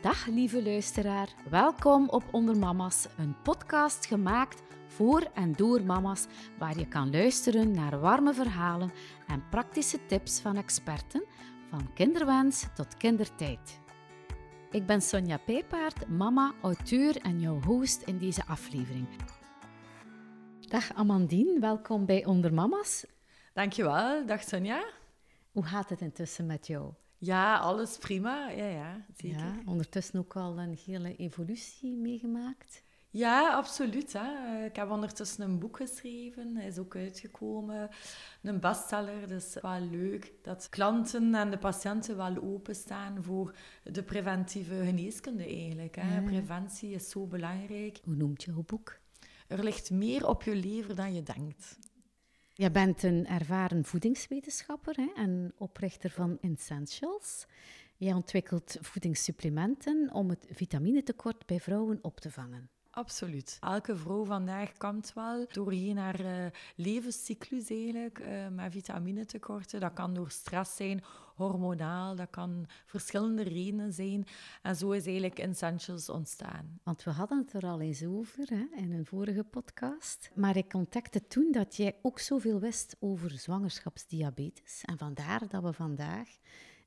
Dag lieve luisteraar, welkom op Onder Mama's, een podcast gemaakt voor en door mama's, waar je kan luisteren naar warme verhalen en praktische tips van experten, van kinderwens tot kindertijd. Ik ben Sonja Pijpaard, mama, auteur en jouw host in deze aflevering. Dag Amandine, welkom bij Onder Mama's. Dankjewel, dag Sonja. Hoe gaat het intussen met jou? Ja, alles prima. Ja, ja, zeker. Ja, ondertussen ook al een hele evolutie meegemaakt. Ja, absoluut. Hè. Ik heb ondertussen een boek geschreven, hij is ook uitgekomen. Een bestseller, dus wel leuk dat klanten en de patiënten wel openstaan voor de preventieve geneeskunde eigenlijk. Hè. Preventie is zo belangrijk. Hoe noemt jouw boek? Er ligt meer op je lever dan je denkt. Je bent een ervaren voedingswetenschapper hè, en oprichter van Essentials. Je ontwikkelt voedingssupplementen om het vitaminetekort bij vrouwen op te vangen. Absoluut. Elke vrouw vandaag kampt wel doorheen haar uh, levenscyclus eigenlijk uh, met vitaminetekorten. Dat kan door stress zijn, hormonaal, dat kan verschillende redenen zijn. En zo is eigenlijk Essentials ontstaan. Want we hadden het er al eens over hè, in een vorige podcast. Maar ik ontdekte toen dat jij ook zoveel wist over zwangerschapsdiabetes. En vandaar dat we vandaag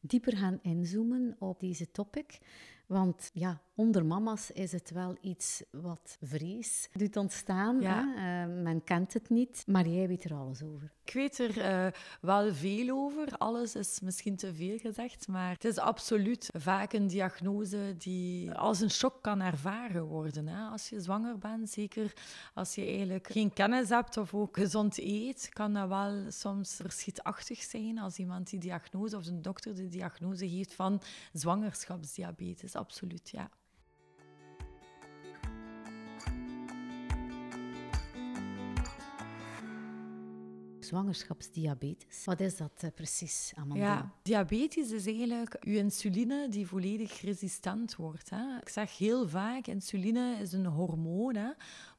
dieper gaan inzoomen op deze topic. Want ja, onder mama's is het wel iets wat vrees doet ontstaan. Hè? Uh, men kent het niet, maar jij weet er alles over. Ik weet er uh, wel veel over. Alles is misschien te veel gezegd, maar het is absoluut vaak een diagnose die als een shock kan ervaren worden. Hè? Als je zwanger bent, zeker als je eigenlijk geen kennis hebt of ook gezond eet, kan dat wel soms verschietachtig zijn als iemand die diagnose of een dokter de diagnose heeft van zwangerschapsdiabetes. Absoluut, ja. Zwangerschapsdiabetes. Wat is dat uh, precies, Amanda? Ja, diabetes is eigenlijk uw insuline die volledig resistent wordt. Hè. Ik zeg heel vaak, insuline is een hormoon, hè,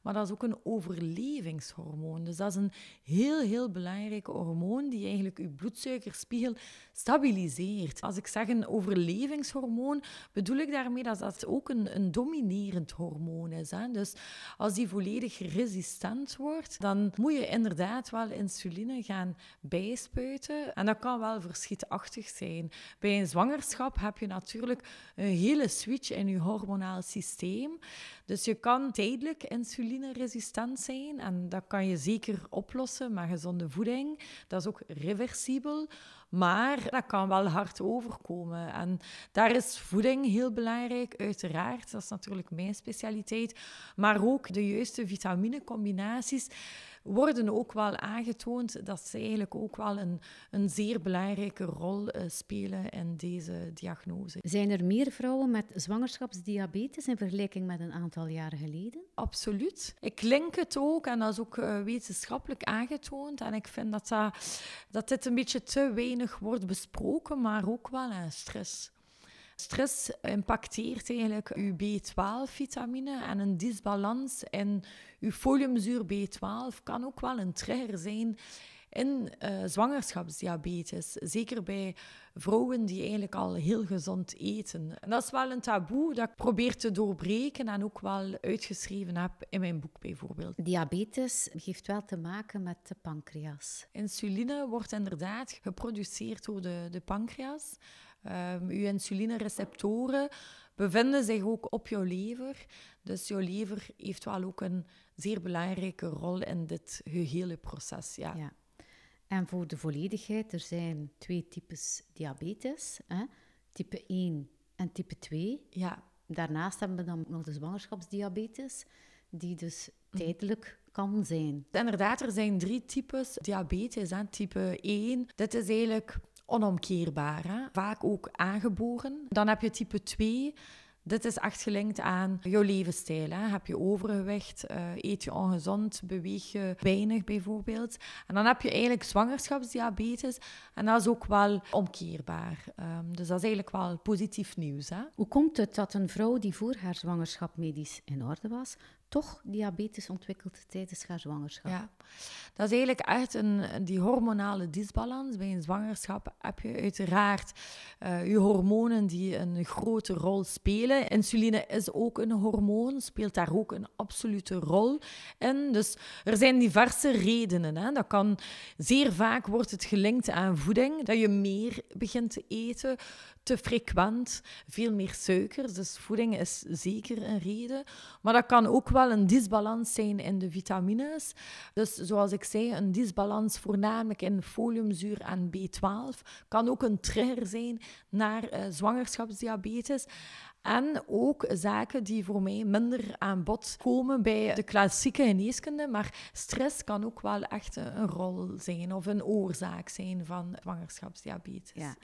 maar dat is ook een overlevingshormoon. Dus dat is een heel, heel belangrijk hormoon die eigenlijk uw bloedsuikerspiegel stabiliseert. Als ik zeg een overlevingshormoon, bedoel ik daarmee dat dat ook een, een dominerend hormoon is. Hè. Dus als die volledig resistent wordt, dan moet je inderdaad wel insuline gaan bijspuiten. En dat kan wel verschietachtig zijn. Bij een zwangerschap heb je natuurlijk een hele switch in je hormonaal systeem. Dus je kan tijdelijk insulineresistent zijn. En dat kan je zeker oplossen met gezonde voeding. Dat is ook reversibel. Maar dat kan wel hard overkomen. En daar is voeding heel belangrijk, uiteraard. Dat is natuurlijk mijn specialiteit. Maar ook de juiste vitaminecombinaties worden ook wel aangetoond dat ze eigenlijk ook wel een, een zeer belangrijke rol uh, spelen in deze diagnose. Zijn er meer vrouwen met zwangerschapsdiabetes in vergelijking met een aantal jaren geleden? Absoluut. Ik link het ook en dat is ook uh, wetenschappelijk aangetoond. En ik vind dat, dat, dat dit een beetje te weinig wordt besproken, maar ook wel aan stress. Stress impacteert eigenlijk uw B12-vitamine en een disbalans in uw foliumzuur B12 kan ook wel een trigger zijn in uh, zwangerschapsdiabetes. Zeker bij vrouwen die eigenlijk al heel gezond eten. En dat is wel een taboe dat ik probeer te doorbreken en ook wel uitgeschreven heb in mijn boek bijvoorbeeld. Diabetes heeft wel te maken met de pancreas. Insuline wordt inderdaad geproduceerd door de, de pancreas. Um, uw insulinereceptoren bevinden zich ook op jouw lever. Dus jouw lever heeft wel ook een zeer belangrijke rol in dit gehele proces. Ja. ja. En voor de volledigheid, er zijn twee types diabetes. Hè? Type 1 en type 2. Ja. Daarnaast hebben we dan nog de zwangerschapsdiabetes, die dus mhm. tijdelijk kan zijn. Inderdaad, er zijn drie types diabetes. Hè? Type 1, dit is eigenlijk onomkeerbaar. Vaak ook aangeboren. Dan heb je type 2. Dit is echt gelinkt aan jouw levensstijl. Hè? Heb je overgewicht? Uh, eet je ongezond? Beweeg je weinig bijvoorbeeld? En dan heb je eigenlijk zwangerschapsdiabetes. En dat is ook wel omkeerbaar. Um, dus dat is eigenlijk wel positief nieuws. Hè? Hoe komt het dat een vrouw die voor haar zwangerschap medisch in orde was, toch diabetes ontwikkelt tijdens haar zwangerschap. Ja, dat is eigenlijk echt een, die hormonale disbalans. Bij een zwangerschap heb je uiteraard uh, je hormonen die een grote rol spelen. Insuline is ook een hormoon, speelt daar ook een absolute rol in. Dus er zijn diverse redenen. Hè. Dat kan, zeer vaak wordt het gelinkt aan voeding, dat je meer begint te eten te frequent, veel meer suikers. Dus voeding is zeker een reden. Maar dat kan ook wel een disbalans zijn in de vitamines. Dus zoals ik zei, een disbalans voornamelijk in foliumzuur en B12 kan ook een trigger zijn naar uh, zwangerschapsdiabetes. En ook zaken die voor mij minder aan bod komen bij de klassieke geneeskunde. Maar stress kan ook wel echt een rol zijn of een oorzaak zijn van zwangerschapsdiabetes. Ja.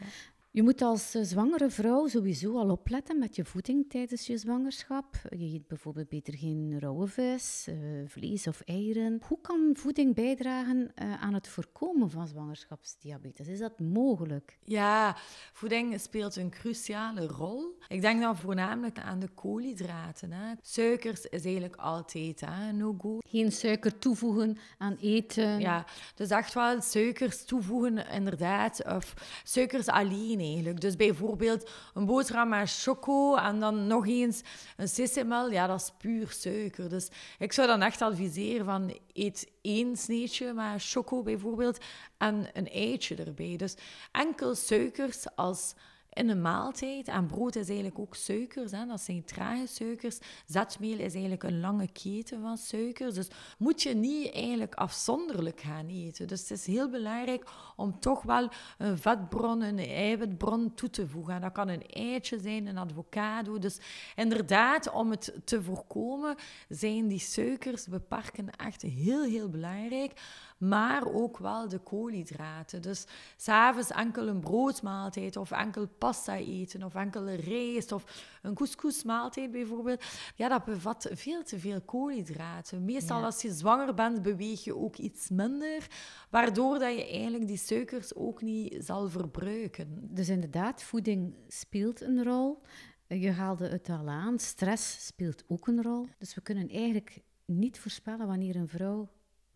Je moet als eh, zwangere vrouw sowieso al opletten met je voeding tijdens je zwangerschap. Je eet bijvoorbeeld beter geen rauwe vis, uh, vlees of eieren. Hoe kan voeding bijdragen uh, aan het voorkomen van zwangerschapsdiabetes? Is dat mogelijk? Ja, voeding speelt een cruciale rol. Ik denk dan voornamelijk aan de koolhydraten. Hè. Suikers is eigenlijk altijd een no-go. Geen suiker toevoegen aan eten. Ja, dus echt wel suikers toevoegen, inderdaad. Of suikers alleen Dus bijvoorbeeld een boterham met choco en dan nog eens een sesamel, ja, dat is puur suiker. Dus ik zou dan echt adviseren van eet één sneetje met choco bijvoorbeeld en een eitje erbij. Dus enkel suikers als in een maaltijd. En brood is eigenlijk ook suikers, hè? dat zijn trage suikers. Zetmeel is eigenlijk een lange keten van suikers. Dus moet je niet eigenlijk afzonderlijk gaan eten. Dus het is heel belangrijk om toch wel een vetbron, een eiwitbron toe te voegen. En dat kan een eitje zijn, een avocado. Dus inderdaad, om het te voorkomen, zijn die suikers beperken echt heel, heel belangrijk maar ook wel de koolhydraten. Dus s'avonds enkel een broodmaaltijd of enkel pasta eten of enkel rijst of een couscousmaaltijd bijvoorbeeld. Ja, dat bevat veel te veel koolhydraten. Meestal als je zwanger bent, beweeg je ook iets minder, waardoor dat je eigenlijk die suikers ook niet zal verbruiken. Dus inderdaad, voeding speelt een rol. Je haalde het al aan, stress speelt ook een rol. Dus we kunnen eigenlijk niet voorspellen wanneer een vrouw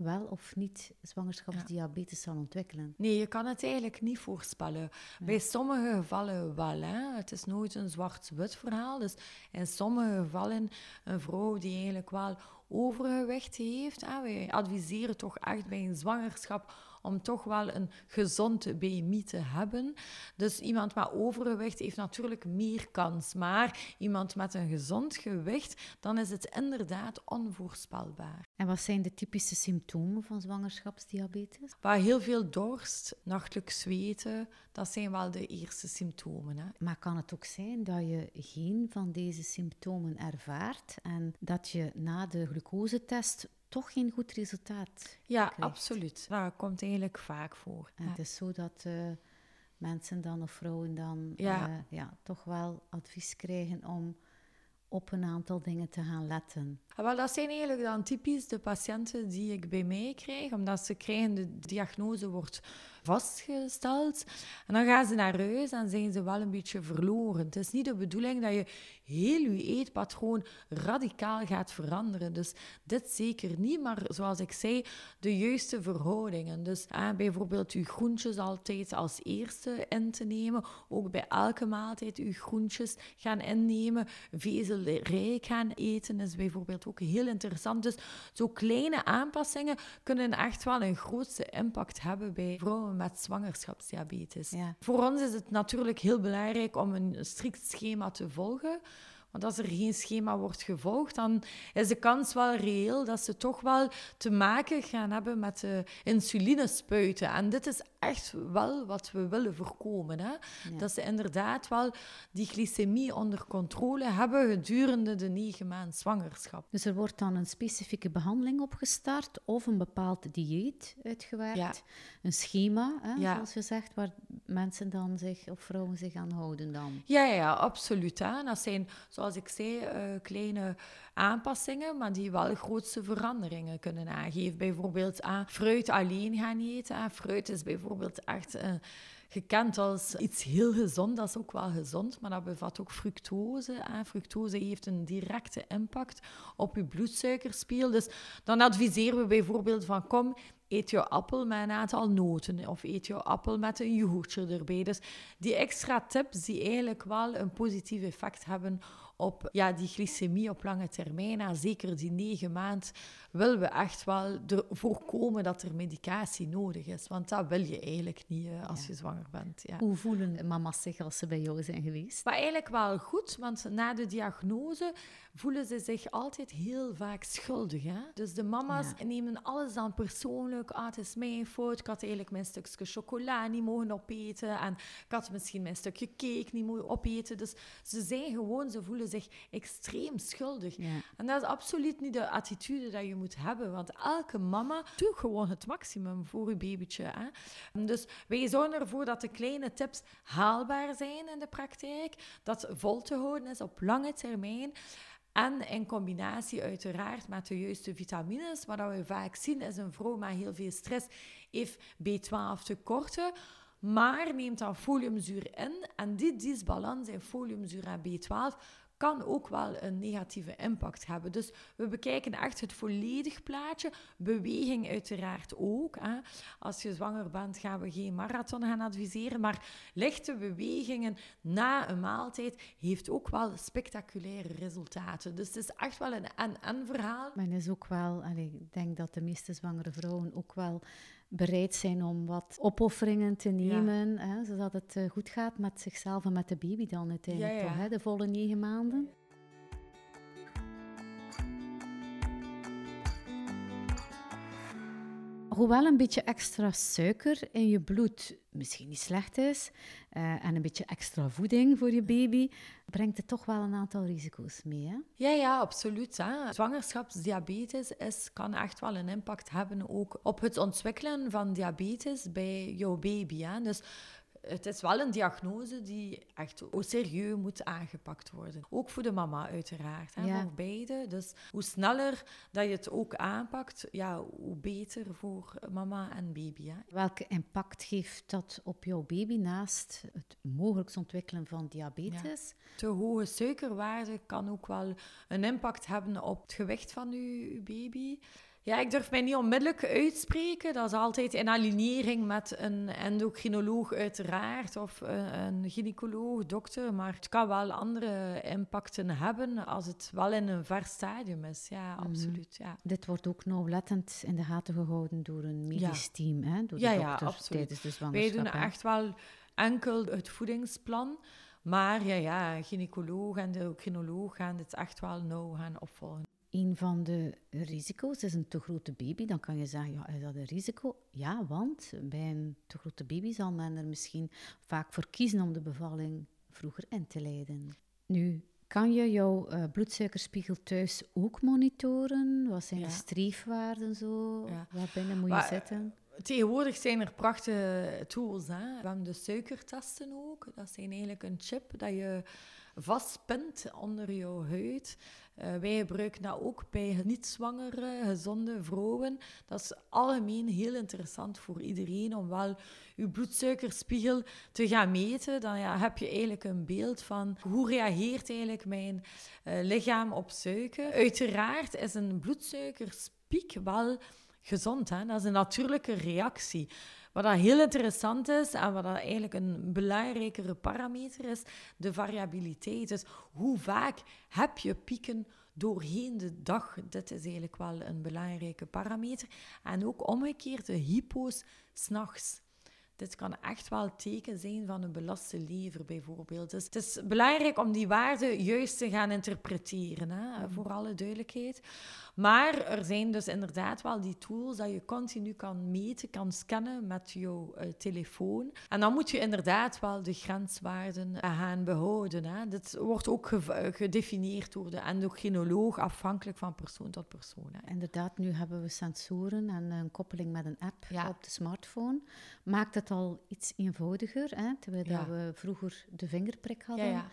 wel of niet zwangerschapsdiabetes zal ontwikkelen? Nee, je kan het eigenlijk niet voorspellen. Bij sommige gevallen wel. Hè. Het is nooit een zwart-wit verhaal. Dus in sommige gevallen een vrouw die eigenlijk wel overgewicht heeft. Hè. Wij adviseren toch echt bij een zwangerschap om toch wel een gezond BMI te hebben. Dus iemand met overgewicht heeft natuurlijk meer kans. Maar iemand met een gezond gewicht, dan is het inderdaad onvoorspelbaar. En wat zijn de typische symptomen van zwangerschapsdiabetes? Waar heel veel dorst, nachtelijk zweten, dat zijn wel de eerste symptomen. Hè. Maar kan het ook zijn dat je geen van deze symptomen ervaart en dat je na de glucosetest toch geen goed resultaat Ja, absoluut. Dat komt eigenlijk vaak voor. En het is zo dat uh, mensen dan of vrouwen dan ja. Uh, ja, toch wel advies krijgen om op een aantal dingen te gaan letten. Ja, wel, dat zijn eigenlijk dan typisch de patiënten die ik bij mij krijg, omdat ze krijgen de diagnose wordt vastgesteld. En dan gaan ze naar huis en zijn ze wel een beetje verloren. Het is niet de bedoeling dat je heel je eetpatroon radicaal gaat veranderen. Dus dit zeker niet, maar zoals ik zei, de juiste verhoudingen. Dus eh, bijvoorbeeld je groentjes altijd als eerste in te nemen. Ook bij elke maaltijd je groentjes gaan innemen. Vezelrijk gaan eten is bijvoorbeeld ook heel interessant. Dus zo kleine aanpassingen kunnen echt wel een grootste impact hebben bij vrouwen met zwangerschapsdiabetes. Voor ons is het natuurlijk heel belangrijk om een strikt schema te volgen. Want als er geen schema wordt gevolgd, dan is de kans wel reëel dat ze toch wel te maken gaan hebben met de insulinespuiten. En dit is echt wel wat we willen voorkomen. Hè? Dat ze inderdaad wel die glycemie onder controle hebben gedurende de negen maanden zwangerschap. Dus er wordt dan een specifieke behandeling opgestart of een bepaald dieet uitgewerkt. Een schema, hè, zoals je zegt, waar mensen dan zich, of vrouwen zich aan houden dan. Ja, ja, absoluut. Hè? Dat zijn, zoals ik zei, uh, kleine aanpassingen, maar die wel grootste veranderingen kunnen aangeven. Bijvoorbeeld aan fruit alleen gaan eten. Fruit is bijvoorbeeld echt... Uh, gekend als iets heel gezond. Dat is ook wel gezond, maar dat bevat ook fructose. En fructose heeft een directe impact op je bloedsuikerspiegel. Dus dan adviseren we bijvoorbeeld van kom, eet je appel met een aantal noten of eet je appel met een yoghurtje erbij. Dus die extra tips die eigenlijk wel een positief effect hebben op ja, die glycemie op lange termijn. En zeker die negen maand willen we echt wel voorkomen dat er medicatie nodig is. Want dat wil je eigenlijk niet uh, als je zwanger bent. Ja. Hoe voelen mama's zich als ze bij jou zijn geweest? Maar eigenlijk wel goed, want na de diagnose voelen ze zich altijd heel vaak schuldig. Hè? Dus de mama's nemen alles dan persoonlijk. Ah, het is mijn fout. Ik had eigenlijk mijn stukje chocola niet mogen opeten. En ik had misschien mijn stukje cake niet mogen opeten. Dus ze zijn gewoon, ze voelen zich extreem schuldig. En dat is absoluut niet de attitude dat je moet hebben. Want elke mama doet gewoon het maximum voor je babytje. Hè? Dus wij zorgen ervoor dat de kleine tips haalbaar zijn in de praktijk. Dat vol te houden is op lange termijn. En in combinatie uiteraard met de juiste vitamines. Wat we vaak zien is een vrouw met heel veel stress heeft B12 tekorten. Maar neemt dan foliumzuur in. En die disbalans in foliumzuur en B12 kan ook wel een negatieve impact hebben. Dus we bekijken echt het volledig plaatje. Beweging uiteraard ook. Hè. Als je zwanger bent, gaan we geen marathon gaan adviseren. Maar lichte bewegingen na een maaltijd heeft ook wel spectaculaire resultaten. Dus het is echt wel een en-en verhaal. Het is ook wel, ik denk dat de meeste zwangere vrouwen ook wel bereid zijn om wat opofferingen te nemen, hè, zodat het eh, goed gaat met zichzelf en met de baby dan uiteindelijk toch, hè, de volle negen maanden. Hoewel een beetje extra suiker in je bloed misschien niet slecht is uh, en een beetje extra voeding voor je baby, brengt het toch wel een aantal risico's mee. Hè? Ja, ja, absoluut. Zwangerschapsdiabetes kan echt wel een impact hebben ook op het ontwikkelen van diabetes bij jouw baby. Hè. Dus het is wel een diagnose die echt serieus moet aangepakt worden. Ook voor de mama uiteraard, hè, voor beide. Dus hoe sneller dat je het ook aanpakt, ja, hoe beter voor mama en baby. Hè. Welke impact geeft dat op jouw baby naast het mogelijk ontwikkelen van diabetes? Te hoge suikerwaarde kan ook wel een impact hebben op het gewicht van uw baby. Ja, ik durf mij niet onmiddellijk uitspreken. Dat is altijd in alignering met een endocrinoloog uiteraard of een gynaecoloog, dokter. Maar het kan wel andere impacten hebben als het wel in een ver stadium is. Ja, mhm. absoluut. Ja. Dit wordt ook nauwlettend in de gaten gehouden door een medisch team, hè? door de ja, dokter ja, tijdens de zwangerschap. Wij doen echt wel enkel het voedingsplan. Maar ja, ja, gynaecoloog en de endocrinoloog gaan dit echt wel nauw gaan opvolgen een van de risico's is een te grote baby. Dan kan je zeggen, ja, is dat een risico? Ja, want bij een te grote baby zal men er misschien vaak voor kiezen om de bevalling vroeger in te leiden. Nu, kan je jouw uh, bloedsuikerspiegel thuis ook monitoren? Wat zijn de streefwaarden zo? Ja. Waar binnen moet je zitten? Tegenwoordig zijn er prachtige tools. Hè? We hebben de suikertesten ook. Dat zijn eigenlijk een chip dat je vastpint onder jouw huid. Uh, wij gebruiken dat ook bij niet-zwangere, gezonde vrouwen. Dat is algemeen heel interessant voor iedereen om wel je bloedsuikerspiegel te gaan meten. Dan ja, heb je eigenlijk een beeld van hoe reageert eigenlijk mijn uh, lichaam op suiker. Uiteraard is een bloedsuikerspiek wel gezond. Hè? Dat is een natuurlijke reactie. Wat dat heel interessant is en wat eigenlijk een belangrijkere parameter is, de variabiliteit. Dus hoe vaak heb je pieken doorheen de dag? Dit is eigenlijk wel een belangrijke parameter. En ook omgekeerd de hypo's s'nachts. Dit kan echt wel teken zijn van een belaste lever, bijvoorbeeld. Dus het is belangrijk om die waarden juist te gaan interpreteren, hè, voor alle duidelijkheid. Maar er zijn dus inderdaad wel die tools dat je continu kan meten, kan scannen met jouw uh, telefoon. En dan moet je inderdaad wel de grenswaarden eh, gaan behouden. Hè. Dit wordt ook ge gedefinieerd door de endocrinoloog, afhankelijk van persoon tot persoon. Hè. Inderdaad, nu hebben we sensoren en een koppeling met een app op de smartphone. Maakt het al iets eenvoudiger, hè, terwijl we vroeger de vingerprik hadden. Ja,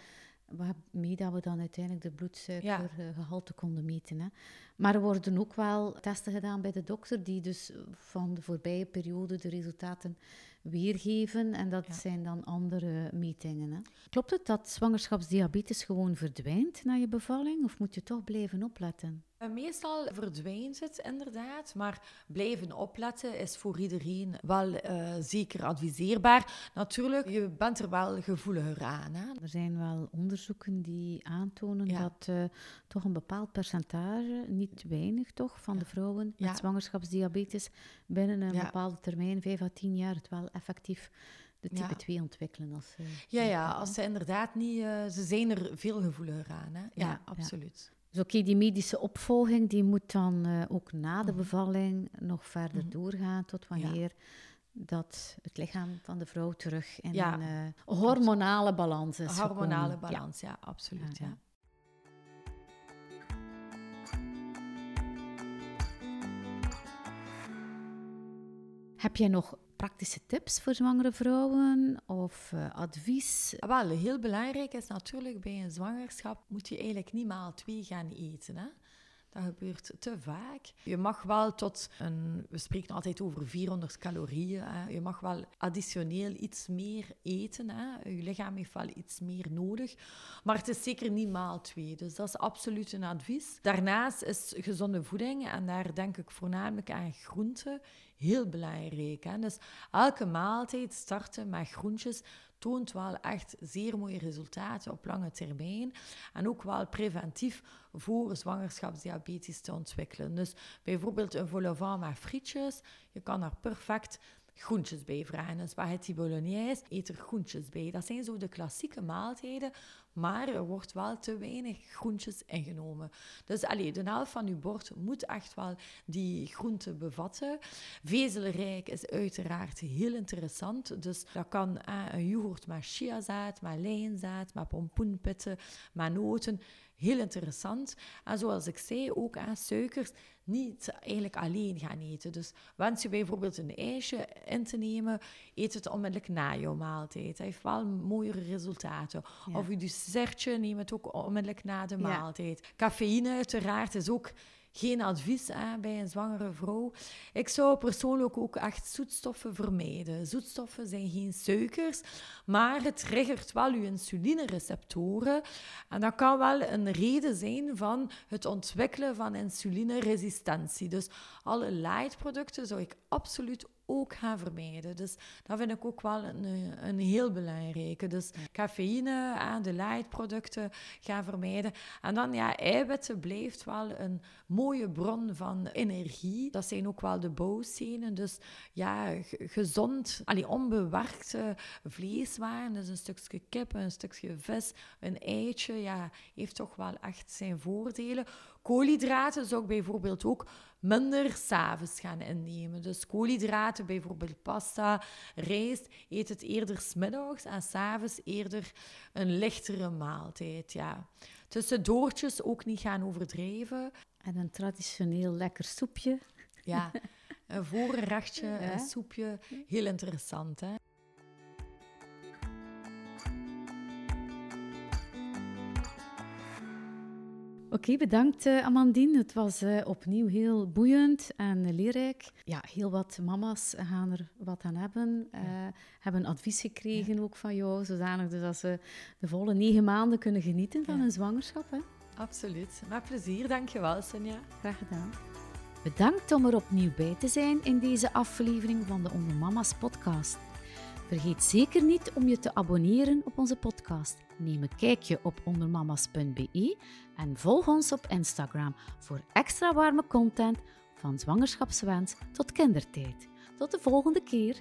waarmee dat we dan uiteindelijk de bloedsuikergehalte konden meten. Hè. Maar er worden ook wel testen gedaan bij de dokter, die dus van de voorbije periode de resultaten weergeven en dat zijn dan andere metingen. Hè? Klopt het dat zwangerschapsdiabetes gewoon verdwijnt na je bevalling of moet je toch blijven opletten? Eh, meestal verdwijnt het inderdaad, maar blijven opletten is voor iedereen wel uh, zeker adviseerbaar. Natuurlijk, je bent er wel gevoeliger aan. Hè? Er zijn wel onderzoeken die aantonen dat uh, toch een bepaald percentage, niet weinig toch, van de vrouwen met zwangerschapsdiabetes binnen een bepaalde termijn, 5 à 10 jaar, het wel effectief de type 2 ontwikkelen. Als ze, ja, ja, als ze inderdaad niet... ze zijn er veel gevoeliger aan. Hè? Ja, absoluut. Dus oké, die medische opvolging die moet dan uh, ook na de mhm. bevalling nog verder mm doorgaan tot wanneer dat het lichaam van de vrouw terug in ja. een uh, hormonale balans is. Hormonale balans, ja, absoluut. Ja. Heb jij nog praktische tips voor zwangere vrouwen of uh, advies? Wel, heel belangrijk is natuurlijk bij een zwangerschap moet je eigenlijk niet maal twee gaan eten. Hè? Dat gebeurt te vaak. Je mag wel tot een, we spreken altijd over 400 calorieën. Je mag wel additioneel iets meer eten. Hè. Je lichaam heeft wel iets meer nodig. Maar het is zeker niet maal twee. Dus dat is absoluut een advies. Daarnaast is gezonde voeding, en daar denk ik voornamelijk aan groenten, heel belangrijk. Hè. Dus elke maaltijd starten met groentjes toont wel echt zeer mooie resultaten op lange termijn. En ook wel preventief voor zwangerschapsdiabetes te ontwikkelen. Dus bijvoorbeeld een vol met frietjes, je kan daar perfect groentjes bij vragen. Een spaghetti bolognese, eet er groentjes bij. Dat zijn zo de klassieke maaltijden, maar er wordt wel te weinig groentjes ingenomen. Dus allee, de helft van uw bord moet echt wel die groenten bevatten. Vezelrijk is uiteraard heel interessant. Dus dat kan eh, een yoghurt met chiazaad, met lijnzaad, met pompoenpitten, met noten heel interessant. En zoals ik zei, ook aan suikers niet eigenlijk alleen gaan eten. Dus wens je bijvoorbeeld een ijsje in te nemen, eet het onmiddellijk na jouw maaltijd. Dat heeft wel mooiere resultaten. Of je dessertje, neem het ook onmiddellijk na de maaltijd. Cafeïne uiteraard is ook geen advies hè, bij een zwangere vrouw. Ik zou persoonlijk ook echt zoetstoffen vermijden. Zoetstoffen zijn geen suikers, maar het triggert wel uw insulinereceptoren. En dat kan wel een reden zijn van het ontwikkelen van insulineresistentie. Dus alle light producten zou ik absoluut ook gaan vermijden. Dus dat vind ik ook wel een, een heel belangrijke. Dus cafeïne en de light producten gaan vermijden. En dan, ja, eiwitten blijft wel een mooie bron van energie. Dat zijn ook wel de bouwstenen. Dus ja, gezond, allee, onbewerkte vleeswaren. Dus een stukje kip, een stukje vis, een eitje, ja, heeft toch wel echt zijn voordelen. Koolhydraten zou ik bijvoorbeeld ook minder s'avonds gaan innemen. Dus koolhydraten, bijvoorbeeld pasta, rijst, eet het eerder smiddags en s'avonds eerder een lichtere maaltijd. Ja. Tussendoortjes ook niet gaan overdrijven. En een traditioneel lekker soepje. Ja, een voorrechtje, een soepje. Heel interessant, hè? Oké, bedankt uh, Amandine. Het was uh, opnieuw heel boeiend en leerrijk. Ja, heel wat mama's gaan er wat aan hebben. Uh, Hebben advies gekregen ook van jou, zodanig dus dat ze de volle negen maanden kunnen genieten van hun zwangerschap. Hè? Absoluut. Met plezier. Dankjewel, Sonja. Graag gedaan. Bedankt om er opnieuw bij te zijn in deze aflevering van de Onder Mama's podcast. Vergeet zeker niet om je te abonneren op onze podcast. Neem een kijkje op ondermamas.be en volg ons op Instagram voor extra warme content van zwangerschapswens tot kindertijd. Tot de volgende keer.